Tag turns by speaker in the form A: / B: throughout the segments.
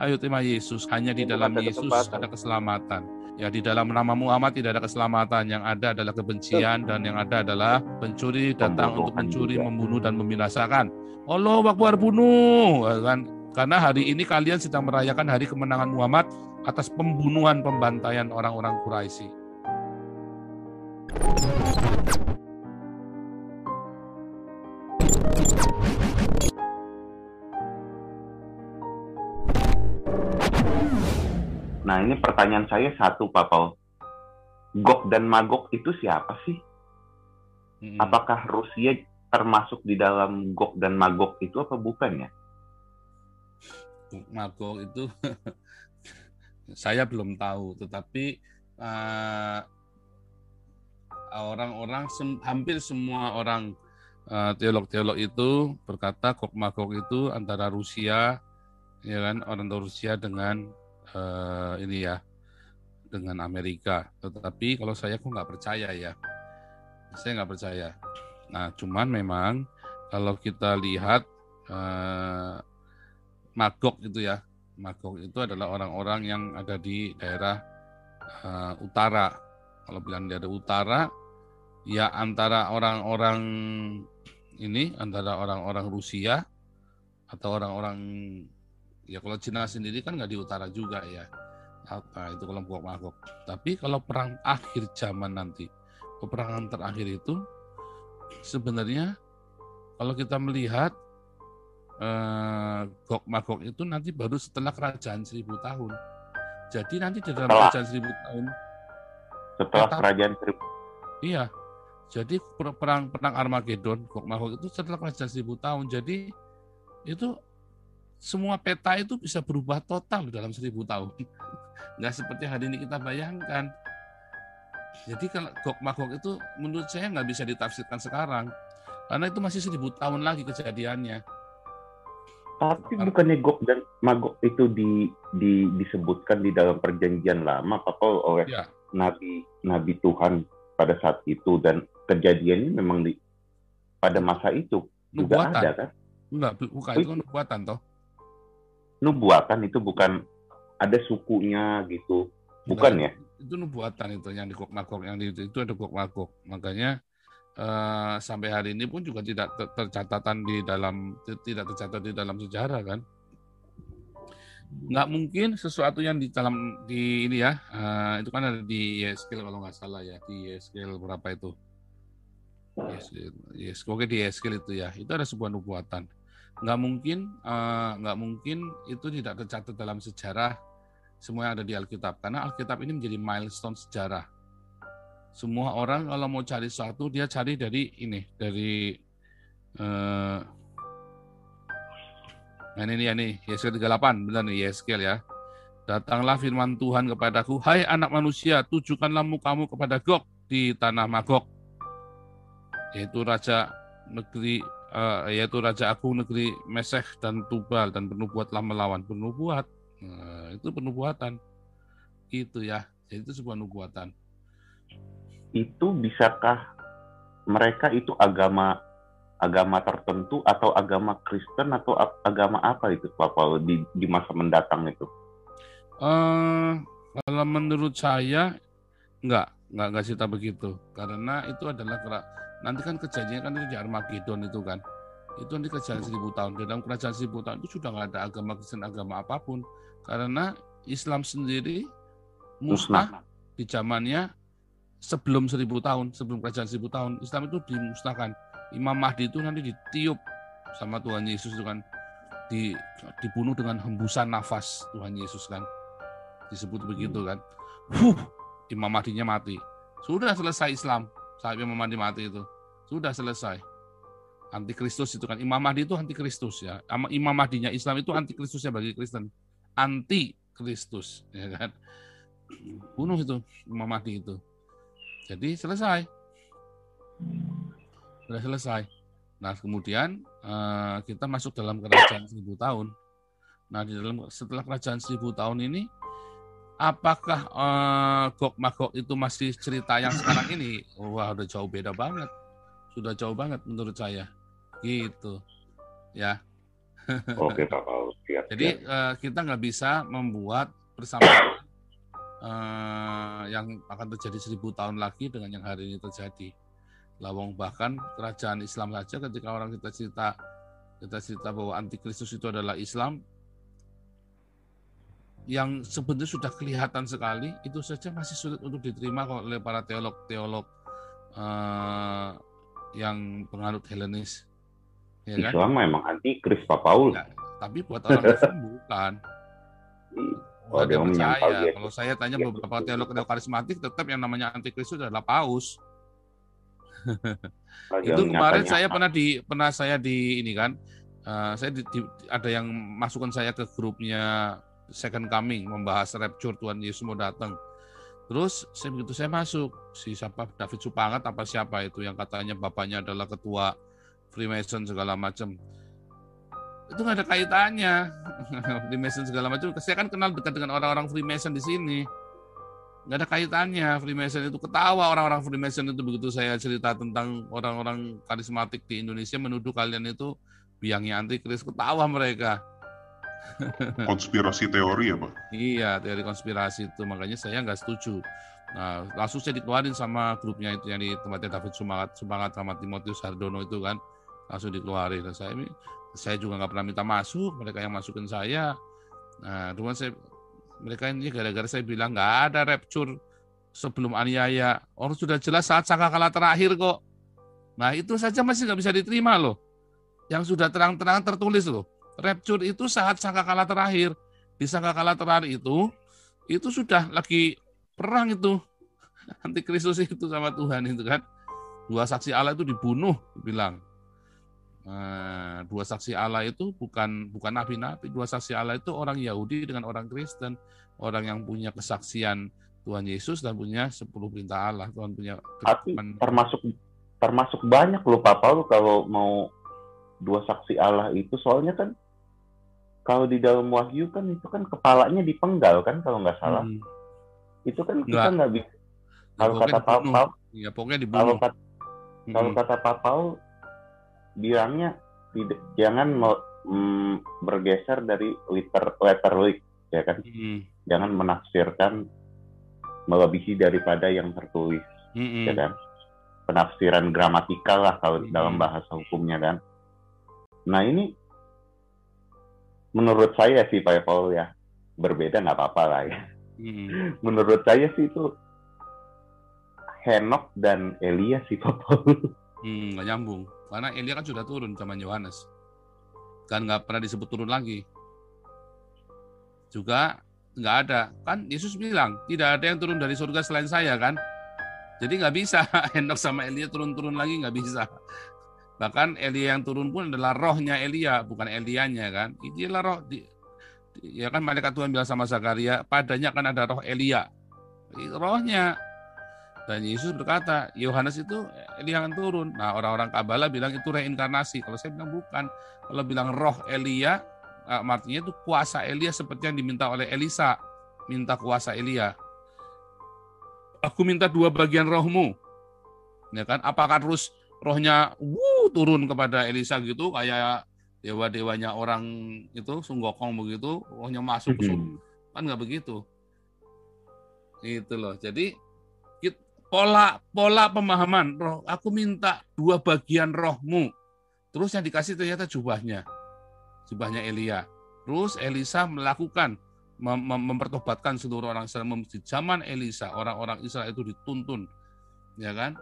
A: Ayo terima Yesus. Hanya di dalam Yesus ada keselamatan. Ya di dalam nama Muhammad tidak ada keselamatan. Yang ada adalah kebencian dan yang ada adalah pencuri datang untuk mencuri, membunuh dan membinasakan. Allah Akbar bunuh kan karena hari ini kalian sedang merayakan hari kemenangan Muhammad atas pembunuhan pembantaian orang-orang Quraisy.
B: Nah ini pertanyaan saya satu Pak Paul. Gok dan Magog itu siapa sih? Hmm. Apakah Rusia termasuk di dalam Gok dan Magog itu apa bukan ya?
A: Magog itu saya belum tahu, tetapi uh, orang-orang sem hampir semua orang uh, teolog-teolog itu berkata Gok Magog itu antara Rusia ya kan orang Rusia dengan uh, ini ya dengan Amerika. Tetapi kalau saya kok nggak percaya ya, saya nggak percaya. Nah, cuman memang kalau kita lihat uh, Magog itu ya, Magog itu adalah orang-orang yang ada di daerah uh, utara. Kalau bilang daerah utara, ya antara orang-orang ini, antara orang-orang Rusia atau orang-orang ya kalau Cina sendiri kan nggak di utara juga ya. Apa itu kelompok magok tapi kalau perang akhir zaman nanti peperangan terakhir itu sebenarnya kalau kita melihat eh, Gok Magok itu nanti baru setelah kerajaan seribu tahun. Jadi nanti di dalam setelah, kerajaan seribu tahun
B: setelah tetap, kerajaan seribu
A: iya. Jadi perang perang Armageddon Gok Magok itu setelah kerajaan seribu tahun. Jadi itu semua peta itu bisa berubah total dalam seribu tahun. Nggak seperti hari ini kita bayangkan. Jadi kalau Gok Magog itu menurut saya nggak bisa ditafsirkan sekarang. Karena itu masih seribu tahun lagi kejadiannya.
B: Tapi bukannya Gok dan Magog itu di, di, disebutkan di dalam perjanjian lama, Papa, oleh ya. Nabi Nabi Tuhan pada saat itu dan kejadiannya memang di pada masa itu juga ada kan?
A: Enggak, bukan itu kan nubuatan toh
B: nubuatan itu bukan ada sukunya gitu. Bukan nah, ya?
A: itu nubuatan itu yang di kok makok yang di, itu ada kok makok makanya uh, sampai hari ini pun juga tidak ter tercatatan di dalam tidak tercatat di dalam sejarah kan? Nggak mungkin sesuatu yang di dalam di ini ya uh, itu kan ada di YSKL kalau nggak salah ya di YSKL berapa itu? YSKL, yes, oke di YSKL itu ya. Itu ada sebuah nubuatan nggak mungkin uh, nggak mungkin itu tidak tercatat dalam sejarah semua yang ada di Alkitab. Karena Alkitab ini menjadi milestone sejarah. Semua orang kalau mau cari sesuatu dia cari dari ini dari uh, nah ini ya nih Yeskel 38 benar nih Yeskel ya. Datanglah firman Tuhan kepadaku hai anak manusia tujukanlah mukamu kepada Gog di tanah Magog. Yaitu raja negeri uh, yaitu Raja Agung negeri Meseh dan Tubal dan penubuatlah melawan penubuat. Nah, itu penubuatan. Itu ya. Jadi itu sebuah nubuatan.
B: Itu bisakah mereka itu agama agama tertentu atau agama Kristen atau agama apa itu Pak Paul di, di masa mendatang itu?
A: Uh, kalau menurut saya enggak, enggak enggak cerita begitu. Karena itu adalah Nanti kan kejadian kan itu di Armageddon itu kan. Itu nanti kejadian seribu tahun. Dalam kerajaan seribu tahun itu sudah nggak ada agama Kristen agama apa pun. Karena Islam sendiri musnah di zamannya sebelum seribu tahun, sebelum kerajaan seribu tahun. Islam itu dimusnahkan. Imam Mahdi itu nanti ditiup sama Tuhan Yesus itu kan di, dibunuh dengan hembusan nafas Tuhan Yesus kan disebut begitu kan huh, Imam Mahdinya mati sudah selesai Islam saat Imam Mahdi mati itu. Sudah selesai. Antikristus itu kan. Imam Mahdi itu antikristus ya. Imam Mahdinya Islam itu antikristusnya bagi Kristen. Anti Kristus. Ya kan? Bunuh itu Imam Mahdi itu. Jadi selesai. Sudah selesai. Nah kemudian eh, kita masuk dalam kerajaan seribu tahun. Nah di dalam setelah kerajaan seribu tahun ini apakah uh, Gok Magok itu masih cerita yang sekarang ini? Wah, udah jauh beda banget. Sudah jauh banget menurut saya. Gitu. Ya.
B: Oke Pak Paulus.
A: Siap, Jadi Uh, kita nggak bisa membuat persamaan uh, yang akan terjadi seribu tahun lagi dengan yang hari ini terjadi. Lawang bahkan kerajaan Islam saja ketika orang kita cerita kita cerita bahwa antikristus itu adalah Islam yang sebenarnya sudah kelihatan sekali itu saja masih sulit untuk diterima oleh para teolog-teolog uh, yang penganut Helenis.
B: Ya kan? Islam memang antikris Pak Paul. Ya,
A: tapi buat orang Islam bukan. Oh, dia percaya. Dia. Kalau saya tanya beberapa teolog teolog karismatik, tetap yang namanya antikris itu adalah paus. itu kemarin saya pernah di pernah saya di ini kan, uh, saya di, di, ada yang masukkan saya ke grupnya Second Coming membahas rapture Tuhan Yesus mau datang. Terus saya begitu saya masuk si siapa David Supangat apa siapa itu yang katanya bapaknya adalah ketua Freemason segala macam itu nggak ada kaitannya Freemason segala macam. Saya kan kenal dekat dengan orang-orang Freemason di sini. Nggak ada kaitannya Freemason itu ketawa orang-orang Freemason itu begitu saya cerita tentang orang-orang karismatik di Indonesia menuduh kalian itu biangnya antikris ketawa mereka.
C: Konspirasi teori ya pak?
A: Iya teori konspirasi itu. Makanya saya nggak setuju. Nah langsung saya dikeluarin sama grupnya itu yang di tempatnya David Sumangat, Sumangat sama Timotius Hardono itu kan. Langsung dikeluarin. Dan saya saya juga nggak pernah minta masuk. Mereka yang masukin saya. Nah cuma saya mereka ini gara-gara saya bilang nggak ada rapture sebelum aniaya. Orang sudah jelas saat sangkakala terakhir kok. Nah itu saja masih nggak bisa diterima loh. Yang sudah terang-terang tertulis loh rapture itu saat sangkakala terakhir. Di sangkakala terakhir itu itu sudah lagi perang itu. Anti Kristus itu sama Tuhan itu kan. Dua saksi Allah itu dibunuh bilang. Nah, dua saksi Allah itu bukan bukan nabi-nabi, dua saksi Allah itu orang Yahudi dengan orang Kristen, orang yang punya kesaksian Tuhan Yesus dan punya sepuluh perintah Allah. Tuhan punya
B: Tapi termasuk termasuk banyak loh Pak Paul kalau mau dua saksi Allah itu. Soalnya kan kalau di dalam wahyu kan itu kan kepalanya dipenggal kan kalau nggak salah. Hmm. Itu kan kita nggak bisa. Kalau kata Pak Paul,
A: ya pokoknya dibunuh. Kalau
B: kata, hmm. kalau kata Pak Paul bilangnya tidak jangan mm, bergeser dari letter letter week ya kan mm. jangan menafsirkan melebihi daripada yang tertulis mm ya kan penafsiran gramatikal lah kalau mm. dalam bahasa hukumnya kan nah ini menurut saya sih Pak Paul ya berbeda nggak apa-apa lah ya mm. menurut saya sih itu Henok dan Elia sih Pak Paul
A: hmm, nggak nyambung karena Elia kan sudah turun zaman Yohanes. Kan nggak pernah disebut turun lagi. Juga nggak ada. Kan Yesus bilang, tidak ada yang turun dari surga selain saya kan. Jadi nggak bisa Henok sama Elia turun-turun lagi nggak bisa. Bahkan Elia yang turun pun adalah rohnya Elia, bukan Elianya kan. Inilah roh ya kan malaikat Tuhan bilang sama Zakaria, padanya kan ada roh Elia. Rohnya dan Yesus berkata, Yohanes itu Elia akan turun. Nah, orang-orang Kabbalah bilang itu reinkarnasi. Kalau saya bilang bukan. Kalau bilang roh Elia, eh, artinya itu kuasa Elia seperti yang diminta oleh Elisa. Minta kuasa Elia. Aku minta dua bagian rohmu. Ya kan? Apakah terus rohnya wuh, turun kepada Elisa gitu kayak dewa-dewanya orang itu sunggokong begitu, rohnya masuk ke surga. Kan nggak begitu. Itu loh. Jadi pola pola pemahaman roh aku minta dua bagian rohmu terus yang dikasih ternyata jubahnya jubahnya Elia terus Elisa melakukan mem mempertobatkan seluruh orang Israel di zaman Elisa orang-orang Israel itu dituntun ya kan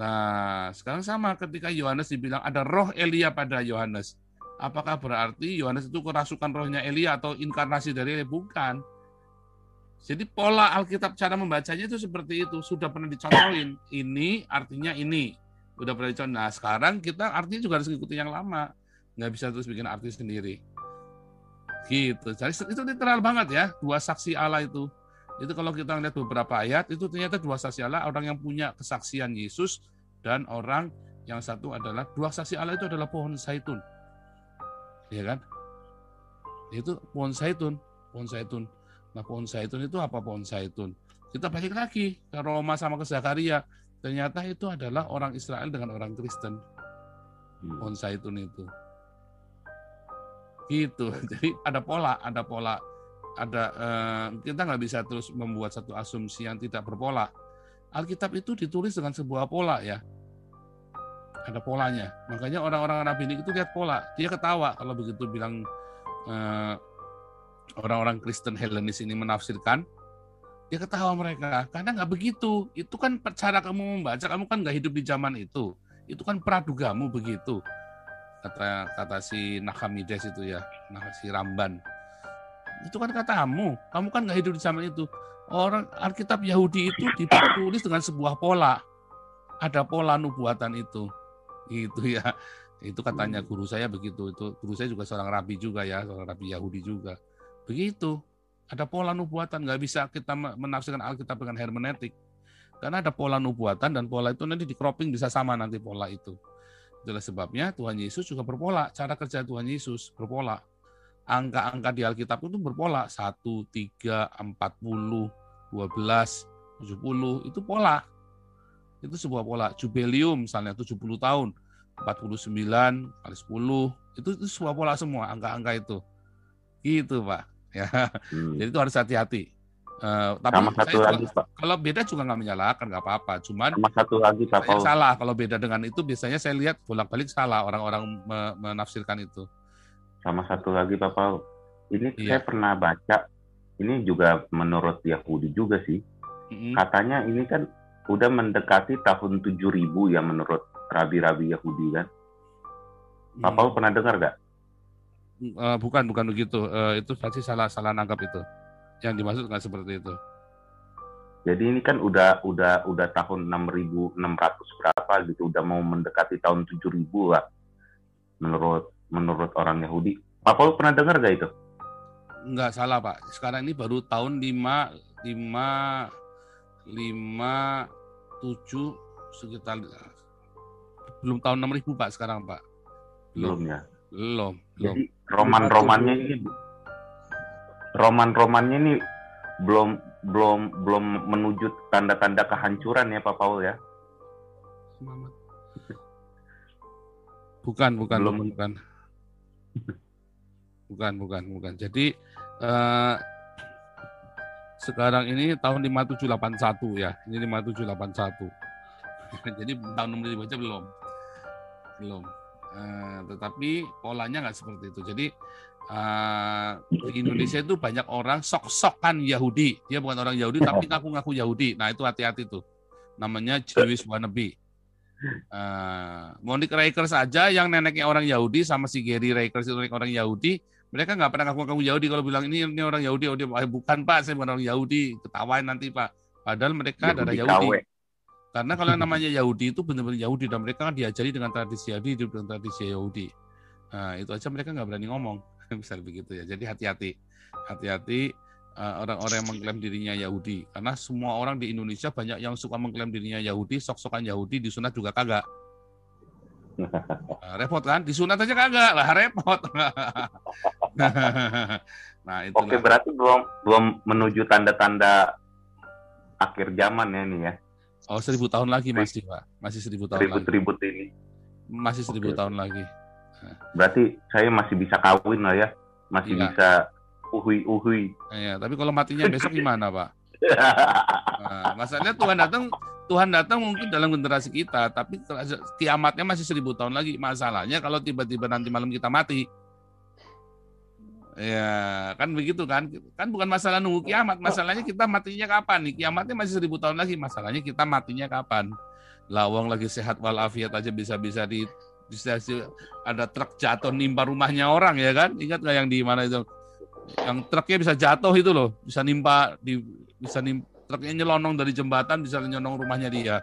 A: nah sekarang sama ketika Yohanes dibilang ada roh Elia pada Yohanes apakah berarti Yohanes itu kerasukan rohnya Elia atau inkarnasi dari Elia bukan jadi pola Alkitab cara membacanya itu seperti itu. Sudah pernah dicontohin. Ini artinya ini. Sudah pernah dicontohin. Nah sekarang kita artinya juga harus mengikuti yang lama. Nggak bisa terus bikin arti sendiri. Gitu. Jadi itu literal banget ya. Dua saksi Allah itu. Itu kalau kita lihat beberapa ayat, itu ternyata dua saksi Allah, orang yang punya kesaksian Yesus, dan orang yang satu adalah, dua saksi Allah itu adalah pohon zaitun. Ya kan? Itu pohon zaitun. Pohon zaitun Nah pohon zaitun itu apa pohon zaitun? Kita balik lagi ke Roma sama ke Zakaria. Ternyata itu adalah orang Israel dengan orang Kristen. Hmm. Pohon zaitun itu. Gitu. Jadi ada pola, ada pola, ada eh, kita nggak bisa terus membuat satu asumsi yang tidak berpola. Alkitab itu ditulis dengan sebuah pola ya. Ada polanya. Makanya orang-orang rabbini itu lihat pola. Dia ketawa kalau begitu bilang eh, orang-orang Kristen Helenis ini menafsirkan. Dia ketawa mereka karena nggak begitu. Itu kan cara kamu membaca. Kamu kan nggak hidup di zaman itu. Itu kan pradugamu begitu kata kata si Nakamides itu ya, nah, si Ramban. Itu kan katamu, kamu kan nggak hidup di zaman itu. Orang Alkitab Yahudi itu ditulis dengan sebuah pola. Ada pola nubuatan itu. Gitu ya. Itu katanya guru saya begitu. Itu guru saya juga seorang rabi juga ya, seorang rabi Yahudi juga. Begitu. Ada pola nubuatan, nggak bisa kita menafsirkan Alkitab dengan hermeneutik. Karena ada pola nubuatan dan pola itu nanti di cropping bisa sama nanti pola itu. Itulah sebabnya Tuhan Yesus juga berpola. Cara kerja Tuhan Yesus berpola. Angka-angka di Alkitab itu berpola. 1, 3, 40, 12, 70. Itu pola. Itu sebuah pola. Jubilium misalnya 70 tahun. 49 kali 10. Itu, itu sebuah pola semua angka-angka itu. Gitu Pak. Ya. Hmm. Jadi itu harus hati-hati. Uh, tapi sama satu lagi, Pak. Kalau beda juga nggak menyalahkan, nggak apa-apa. Cuman
B: sama satu lagi, Pak Paul.
A: salah kalau beda dengan itu biasanya saya lihat bolak-balik salah orang-orang menafsirkan itu.
B: Sama satu lagi, Pak Paul. Ini iya. saya pernah baca. Ini juga menurut Yahudi juga sih. Mm-hmm. Katanya ini kan udah mendekati tahun 7000 ya menurut rabi-rabi Yahudi kan. Mm. Pak Paul pernah dengar nggak?
A: Uh, bukan, bukan begitu. Uh, itu pasti salah salah nangkap itu. Yang dimaksud nggak seperti itu.
B: Jadi ini kan udah udah udah tahun 6.600 berapa gitu, udah mau mendekati tahun 7.000 lah. Menurut menurut orang Yahudi. Pak Paul pernah dengar gak itu?
A: Enggak salah Pak. Sekarang ini baru tahun 5 5 5 7 sekitar belum tahun 6000 Pak sekarang Pak.
B: Belum, belum ya.
A: Belum.
B: Jadi roman-romannya ini roman-romannya ini belum belum belum menuju tanda-tanda kehancuran ya Pak Paul ya.
A: Bukan, bukan, belum. bukan. Bukan, bukan, bukan. Jadi eh, sekarang ini tahun 5781 ya. Ini 5781. Jadi tahun 6000 aja belum. Belum. Eh, tetapi polanya nggak seperti itu. Jadi uh, di Indonesia itu banyak orang sok-sokan Yahudi. Dia bukan orang Yahudi tapi ngaku-ngaku Yahudi. Nah itu hati-hati tuh. Namanya Jewish wannabe. Uh, Monique Rakers saja yang neneknya orang Yahudi sama si Gary Rakers itu orang Yahudi, mereka nggak pernah ngaku-ngaku Yahudi kalau bilang ini ini orang Yahudi, oh, dia bukan Pak, saya bukan orang Yahudi, ketawain nanti Pak. Padahal mereka Yahudi adalah Yahudi. Kawe. Karena kalau namanya Yahudi itu benar-benar Yahudi dan mereka kan diajari dengan tradisi Yahudi hidup dengan tradisi Yahudi. Nah, itu aja mereka nggak berani ngomong. misal begitu ya. Jadi hati-hati, hati-hati orang-orang yang mengklaim dirinya Yahudi. Karena semua orang di Indonesia banyak yang suka mengklaim dirinya Yahudi, sok-sokan Yahudi, disunat juga kagak. Nah, repot kan? Disunat aja kagak lah, repot.
B: nah, itu Oke, berarti belum belum menuju tanda-tanda akhir zaman ya ini ya.
A: Oh, seribu tahun lagi masih, Pak. Masih seribu tahun
B: ribut, lagi. Ribut ini.
A: Masih seribu okay. tahun lagi.
B: Berarti saya masih bisa kawin lah ya, masih iya. bisa uhui uhui.
A: Iya, tapi kalau matinya besok gimana pak? Nah, masalahnya Tuhan datang, Tuhan datang mungkin dalam generasi kita, tapi kiamatnya masih seribu tahun lagi. Masalahnya kalau tiba-tiba nanti malam kita mati, ya kan begitu kan? Kan bukan masalah nunggu kiamat, masalahnya kita matinya kapan nih? Kiamatnya masih seribu tahun lagi, masalahnya kita matinya kapan? Lawang lagi sehat walafiat aja bisa-bisa di bisa ada truk jatuh nimpa rumahnya orang ya kan ingat nggak yang di mana itu yang truknya bisa jatuh itu loh bisa nimpa di bisa nimpa, truknya nyelonong dari jembatan bisa nyelonong rumahnya dia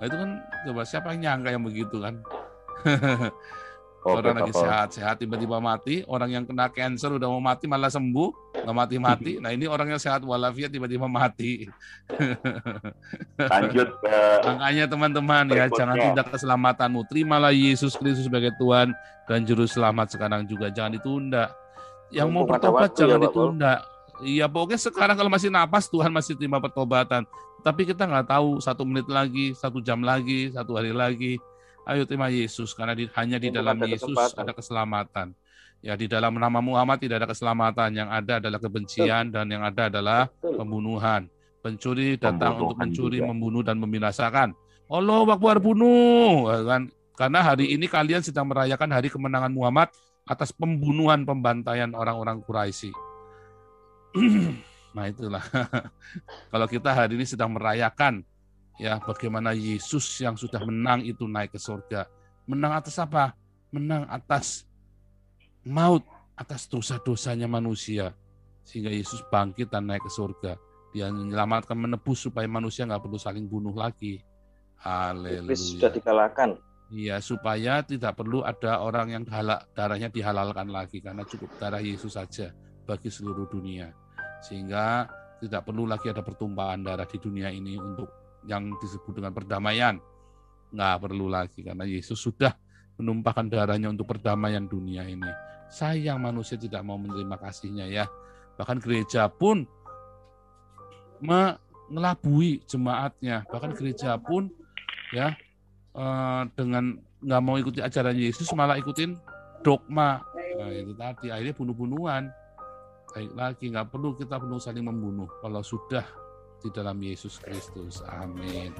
A: nah, itu kan coba siapa yang nyangka yang begitu kan orang lagi sehat-sehat tiba-tiba mati, orang yang kena cancer udah mau mati malah sembuh, nggak mati-mati. Nah ini orang yang sehat walafiat tiba-tiba mati.
B: Lanjut ke
A: Makanya teman-teman ya jangan tunda keselamatanmu. Terimalah Yesus Kristus sebagai Tuhan dan juru selamat sekarang juga jangan ditunda. Yang mau bertobat jangan ya, ditunda. Iya pokoknya sekarang kalau masih napas Tuhan masih terima pertobatan. Tapi kita nggak tahu satu menit lagi, satu jam lagi, satu hari lagi Ayo terima Yesus karena di, hanya di dalam Yesus ada keselamatan. Ya di dalam nama Muhammad tidak ada keselamatan, yang ada adalah kebencian dan yang ada adalah pembunuhan. Pencuri datang untuk mencuri, juga. membunuh dan membinasakan. Allah Akbar bunuh, ya kan? Karena hari ini kalian sedang merayakan hari kemenangan Muhammad atas pembunuhan pembantaian orang-orang Quraisy. nah itulah. Kalau kita hari ini sedang merayakan ya bagaimana Yesus yang sudah menang itu naik ke surga. Menang atas apa? Menang atas maut atas dosa-dosanya manusia. Sehingga Yesus bangkit dan naik ke surga. Dia menyelamatkan menebus supaya manusia nggak perlu saling bunuh lagi. Haleluya.
D: sudah dikalahkan.
A: Iya, supaya tidak perlu ada orang yang halak, darahnya dihalalkan lagi karena cukup darah Yesus saja bagi seluruh dunia. Sehingga tidak perlu lagi ada pertumpahan darah di dunia ini untuk yang disebut dengan perdamaian. Nggak perlu lagi karena Yesus sudah menumpahkan darahnya untuk perdamaian dunia ini. Sayang manusia tidak mau menerima kasihnya ya. Bahkan gereja pun mengelabui jemaatnya. Bahkan gereja pun ya eh, dengan nggak mau ikuti ajaran Yesus malah ikutin dogma. Nah, itu tadi akhirnya bunuh-bunuhan. Baik lagi nggak perlu kita penuh saling membunuh kalau sudah di dalam Yesus Kristus. Amin.